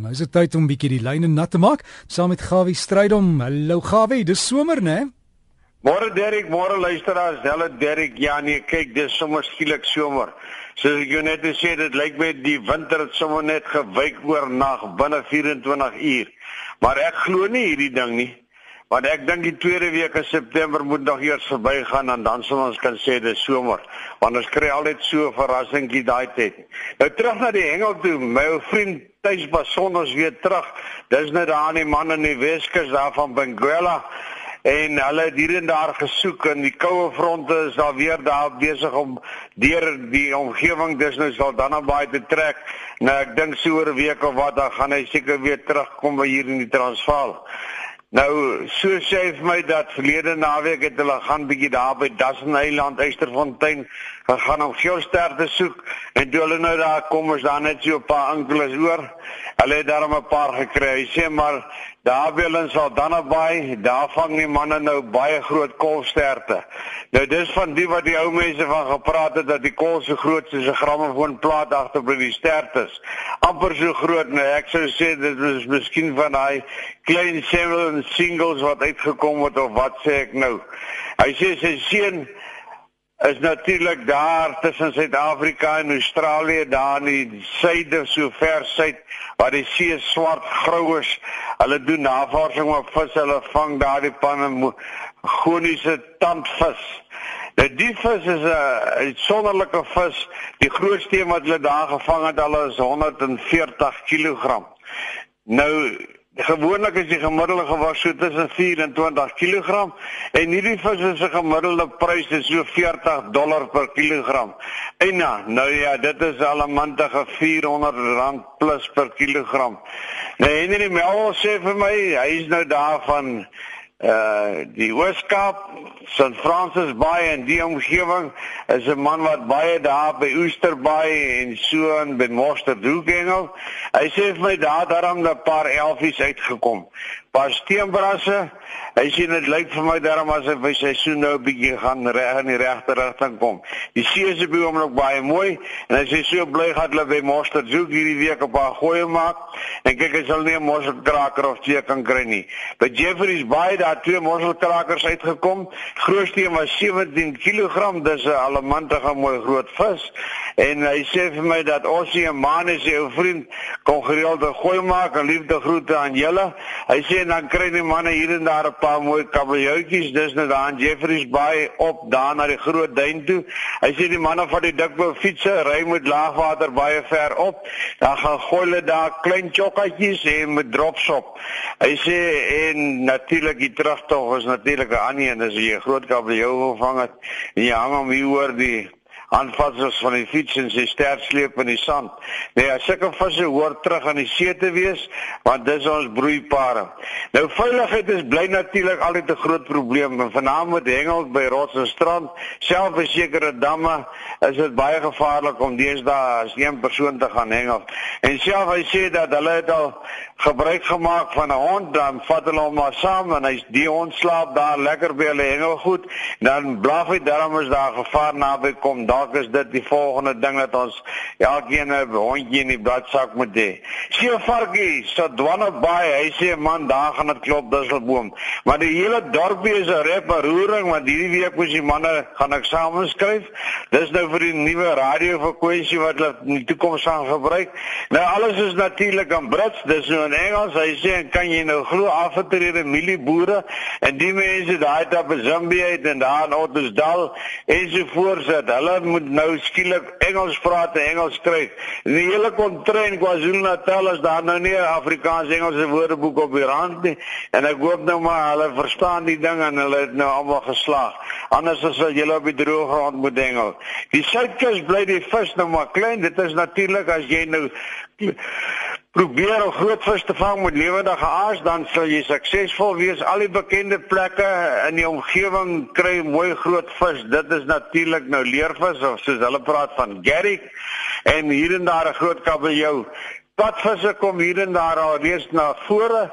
Nou is dit tyd om bietjie die lyne nat te maak saam met Gawie Strydom. Hallo Gawie, dis somer, né? Môre Derek, môre luisteraars. Hulle Derek, ja nee, kyk, dis sommer skielik somer. Soos ek jou net gesê het, dit lyk my die winter het sommer net gewyk oor nag binne 24 uur. Maar ek glo nie hierdie ding nie. Want ek dink die tweede week in September moet nog eers verbygaan en dan sal ons kan sê dis somer. Want ons kry altyd so 'n verrassingkie daai tyd. Nou terug na die hengel toe. My ou vriend Thys Bason ons weer terug. Dis net daar aan die man in die Weskus daar van Benguela en hulle het hier en daar gesoek en die koue fronte is daar weer daar besig om deur die omgewing dis nou sal dan naby te trek. Nou ek dink so oor 'n week of wat dan gaan hy seker weer terugkom by hier in die Transvaal. Nou, so sê hy vir my dat verlede naweek het hulle gaan bietjie daar by Dassen Eiland, Eysterfontein, gegaan om geelster te soek en toe hulle nou daar kom is daar net so 'n paar enkeles oor. Hulle het daar 'n paar gekry. Hy sê maar daar wil ons al dan naby, daar vang die manne nou baie groot kolsterte. Nou dis van die wat die ou mense van gepraat het dat die kol so groot soos 'n grammofoonplaat agter by die stertes. amper so groot, nou ek sou sê dit is miskien van daai klein single singles wat uitgekom het of wat sê ek nou. Hy sê sy seun is natuurlik daar tussen Suid-Afrika en Australië daar in die suide so ver suid waar die see swart grou is. Hulle doen navorsing op vis, hulle vang daardie panne goniese tandvis. Nou die vis is 'n uitsonderlike vis. Die grootste een wat hulle daar gevang het, al is 140 kg. Nou Gewoonlik is die gemiddelde gewig so tussen 24 kg en hierdie vis se gemiddelde prys is so 40 dollar per kilogram. En ja, nou ja, dit is al 'n mantige 400 rand plus per kilogram. Nou Henry Mel sê vir my, hy is nou daar van uh die Weskaap, St Francis Bay en die omgewing is 'n man wat baie daar by Ooster Bay en so in by Monster Doegengel. Hy sê vir my daar daarom 'n paar elfies uitgekom. Paar steenbrasse Hy sien dit lyk vir my daarom as hy sy seisoen nou 'n bietjie gaan reg in die regte rigting kom. Die see is op die oomblik baie mooi en hy sê so bly gaan hulle by Monster Zoek hierdie week op haar goeie maak en kyk hy sal nie 'n mosselkraker of twee kan kry nie. By Jeffrey's Bay daar twee mosselkrakers uitgekom. Grootste een was 17 kg, dis 'n allemantige mooi groot vis en hy sê vir my dat Ossie en Mane se ou vriend kon gereeld gooi maak en liefde groete aan julle. Hy sê dan kry die manne hier en daar 'n paar mooi kabeljoutjies dis net daar in Jeffreys Bay op daar na die groot duin toe. Hy sê die manne van die dikbou fietsse ry met laagwater baie ver op. Dan gaan gooi hulle daar klein chokkatjies en met drops op. Hy sê en natuurlik die terugtog is natuurlik 'n ander een as jy 'n groot kabeljou gevang het en jy hang hom hier oor die aanvatsers van die fiets en sy sterk sleep in die sand. Nee, sulke visse hoort terug aan die see te wees want dis ons broeipare. Nou veiligheid is bly natuurlik altyd 'n groot probleem en veral met hengel by rots en strand, selfs by sekere damme is dit baie gevaarlik om deesdae as een persoon te gaan hengel. En self hy sê dat hulle het al gebruik gemaak van 'n hond dan vat hulle hom maar saam en hy's die hond slaap daar lekker by hulle hengelgoed dan blaf hy daarom is daar gevaar naby kom dalk is dit die volgende ding dat ons elkeen 'n hondjie in die bladsak moet hê sien varkie so dwanne baie hy sê man daar gaan dit klop disselboom maar die hele dorpie is 'n reparoering want hierdie week moes die manne gaan eksamen skryf dis nou vir die nuwe radio frekwensie wat hulle in die toekoms gaan gebruik nou alles is natuurlik in Brits dis nou in Engels. Hy sê kan jy nou glo afgetrede mielieboere en die mense daai by Zambia het en daar in Ottosdal en so voorsit. Hulle moet nou skielik Engels praat en Engels skryf. Die hele kontrein KwaZulu-Natal is daar nou nie 'n Afrikaans-Engelse woordeboek op die rand nie. En ek hoop nou maar hulle verstaan die ding en hulle het nou almal geslaag. Anders as wat julle op die droë grond moet hengel. Die suidkus bly die vis nou maar klein. Dit is natuurlik as jy nou probeer om groot vis te vang met lewendige aas dan sal jy suksesvol wees. Al die bekende plekke in die omgewing kry mooi groot vis. Dit is natuurlik nou leervis of soos hulle praat van garrick en hier en daar 'n groot kabeljou. Padvisse kom hier en daar al reeds na vore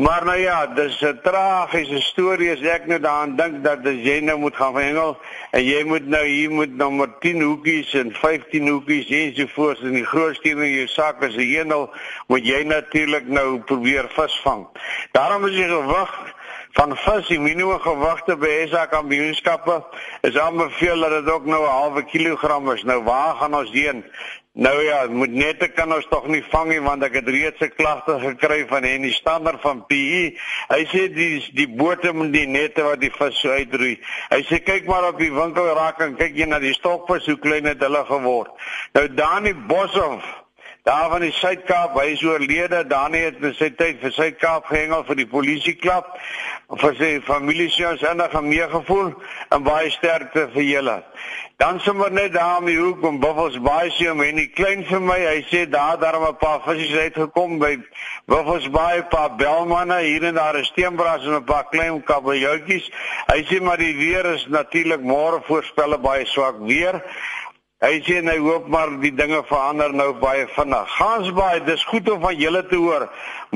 Maar nou ja, dis 'n tragiese storie as ek nou daaraan dink dat jy nou moet gaan hengel en jy moet nou hier moet nommer 10 hoekies en 15 hoekies ensovoorts in die groot stuur in jou sak as 'n hengel moet jy natuurlik nou probeer visvang. Daarom is jy gewig van vis die minimum gewigte by SA kampioenskappe is aanbeveel dat dit ook nou 'n halwe kilogram is. Nou waar gaan ons heen? Nou ja, moet net ek kan ons tog nie vang nie want ek het reeds 'n klagte gekry van en die standaard van PE. Hy sê die die bote moet die nette wat die vis uitroei. Hy sê kyk maar op die winkel raak en kyk jy na die stokvis hoe klein het hulle geword. Nou Dani Boshoff Daar van die Suid-Kaap, hy is oorlede. Dani het in sy tyd vir Suid-Kaap gehengel vir die polisieklub. Vir sy familie se ons enige meegevoel en baie sterkte vir julle. Dan sommer net daar om die hoek om Buffels Bay se om en die klein vir my, hy sê daar daar 'n paar visse uitgekom by Buffels Bay, 'n paar belmanne hier en daar 'n steenbras en 'n paar klein kabeljoutjies. Hy sê maar die weer is natuurlik môre voorspel baie swak weer. Hy sê hy hoop maar die dinge verander nou baie vinnig. Gansbaai, dis goed om van julle te hoor.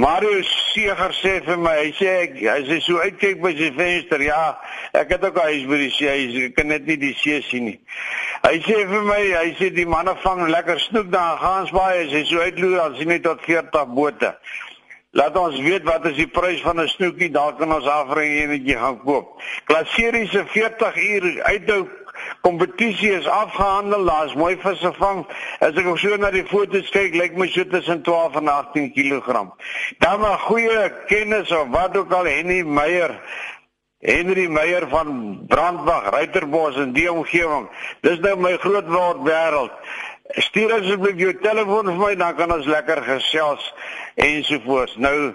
Mario Seger sê vir my, hy sê ek, hy sê so uitkyk by sy venster. Ja, ek het ook huis by die see. Hy kan net nie die see sien nie. Hy sê vir my, hy sê die manne vang lekker snoek daar in Gansbaai. Hy sê so uitloer as jy net tot 40 bote. Laat ons weet wat is die prys van 'n snoekie, dalk kan ons afring enetjie gaan koop. Klasseriese 40 uur uithou kompetisie is afgehandel. Daar's mooi visse vang. As ek so na die foto's kyk, lyk my so tussen 12 en 18 kg. Dan 'n goeie kennis of wat ook al Henny Meyer Henry Meyer van Brandwag, Ruiterbos en die omgewing. Dis nou my groot word wêreld. Stuur asseblief jou telefoon vir my dan kan ons lekker gesels ensovoorts. Nou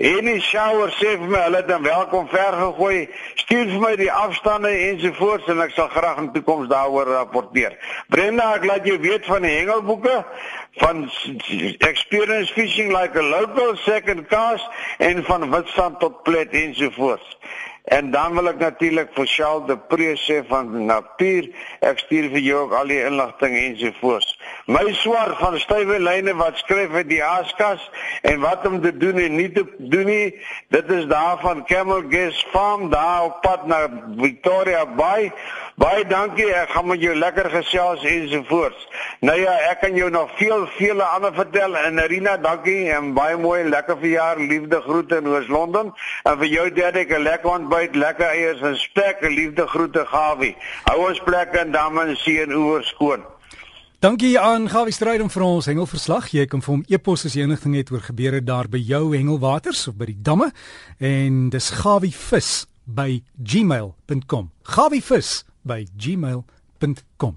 En die shower sê vir my hulle het dan welkom ver gegooi. Stuur vir my die afstande ensovoorts en ek sal graag in toekoms daaroor rapporteer. Brenda, ek laat jou weet van die hengelboeke van experience fishing like a local second cast en van witstand tot plet ensovoorts. En dan wil ek natuurlik vir Shaal de Prees sê van Natuur, ek stuur vir jou ook al die inligting ensovoorts. My swart van stywe lyne wat skryf uit die askas en wat om te doen en nie te doen nie, dit is daar van Camel Gas Farm daar op pad na Victoria Bay. Baie dankie, ek gaan met jou lekker gesels ensovoorts. Nou ja, ek kan jou nog veel vele ander vertel en Rina, dankie en baie mooi lekker verjaar, liefde groete in Oos-London en vir jou derde ek 'n lekker ontbyt, lekker eiers en spek, liefde groete Gawie. Hou ons plek en see en oor skoon. Dankie aan Gawie Stryd om vir ons hengelverslag. Jy kan vir hom e-pos as jy enigting het oor gebeure daar by jou hengelwaters of by die damme en dis gawievis by gmail.com. gawievis by gmail.com